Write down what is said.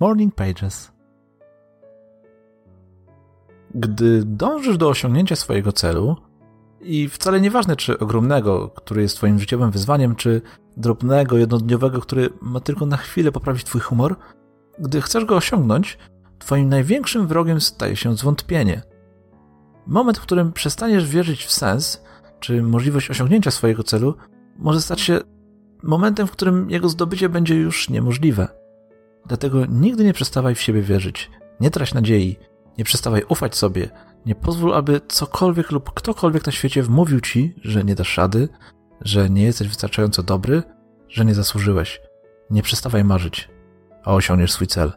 Morning Pages. Gdy dążysz do osiągnięcia swojego celu, i wcale nieważne, czy ogromnego, który jest Twoim życiowym wyzwaniem, czy drobnego, jednodniowego, który ma tylko na chwilę poprawić Twój humor, gdy chcesz go osiągnąć, Twoim największym wrogiem staje się zwątpienie. Moment, w którym przestaniesz wierzyć w sens, czy możliwość osiągnięcia swojego celu, może stać się momentem, w którym jego zdobycie będzie już niemożliwe. Dlatego nigdy nie przestawaj w siebie wierzyć, nie trać nadziei, nie przestawaj ufać sobie, nie pozwól, aby cokolwiek lub ktokolwiek na świecie wmówił ci, że nie dasz rady, że nie jesteś wystarczająco dobry, że nie zasłużyłeś. Nie przestawaj marzyć, a osiągniesz swój cel.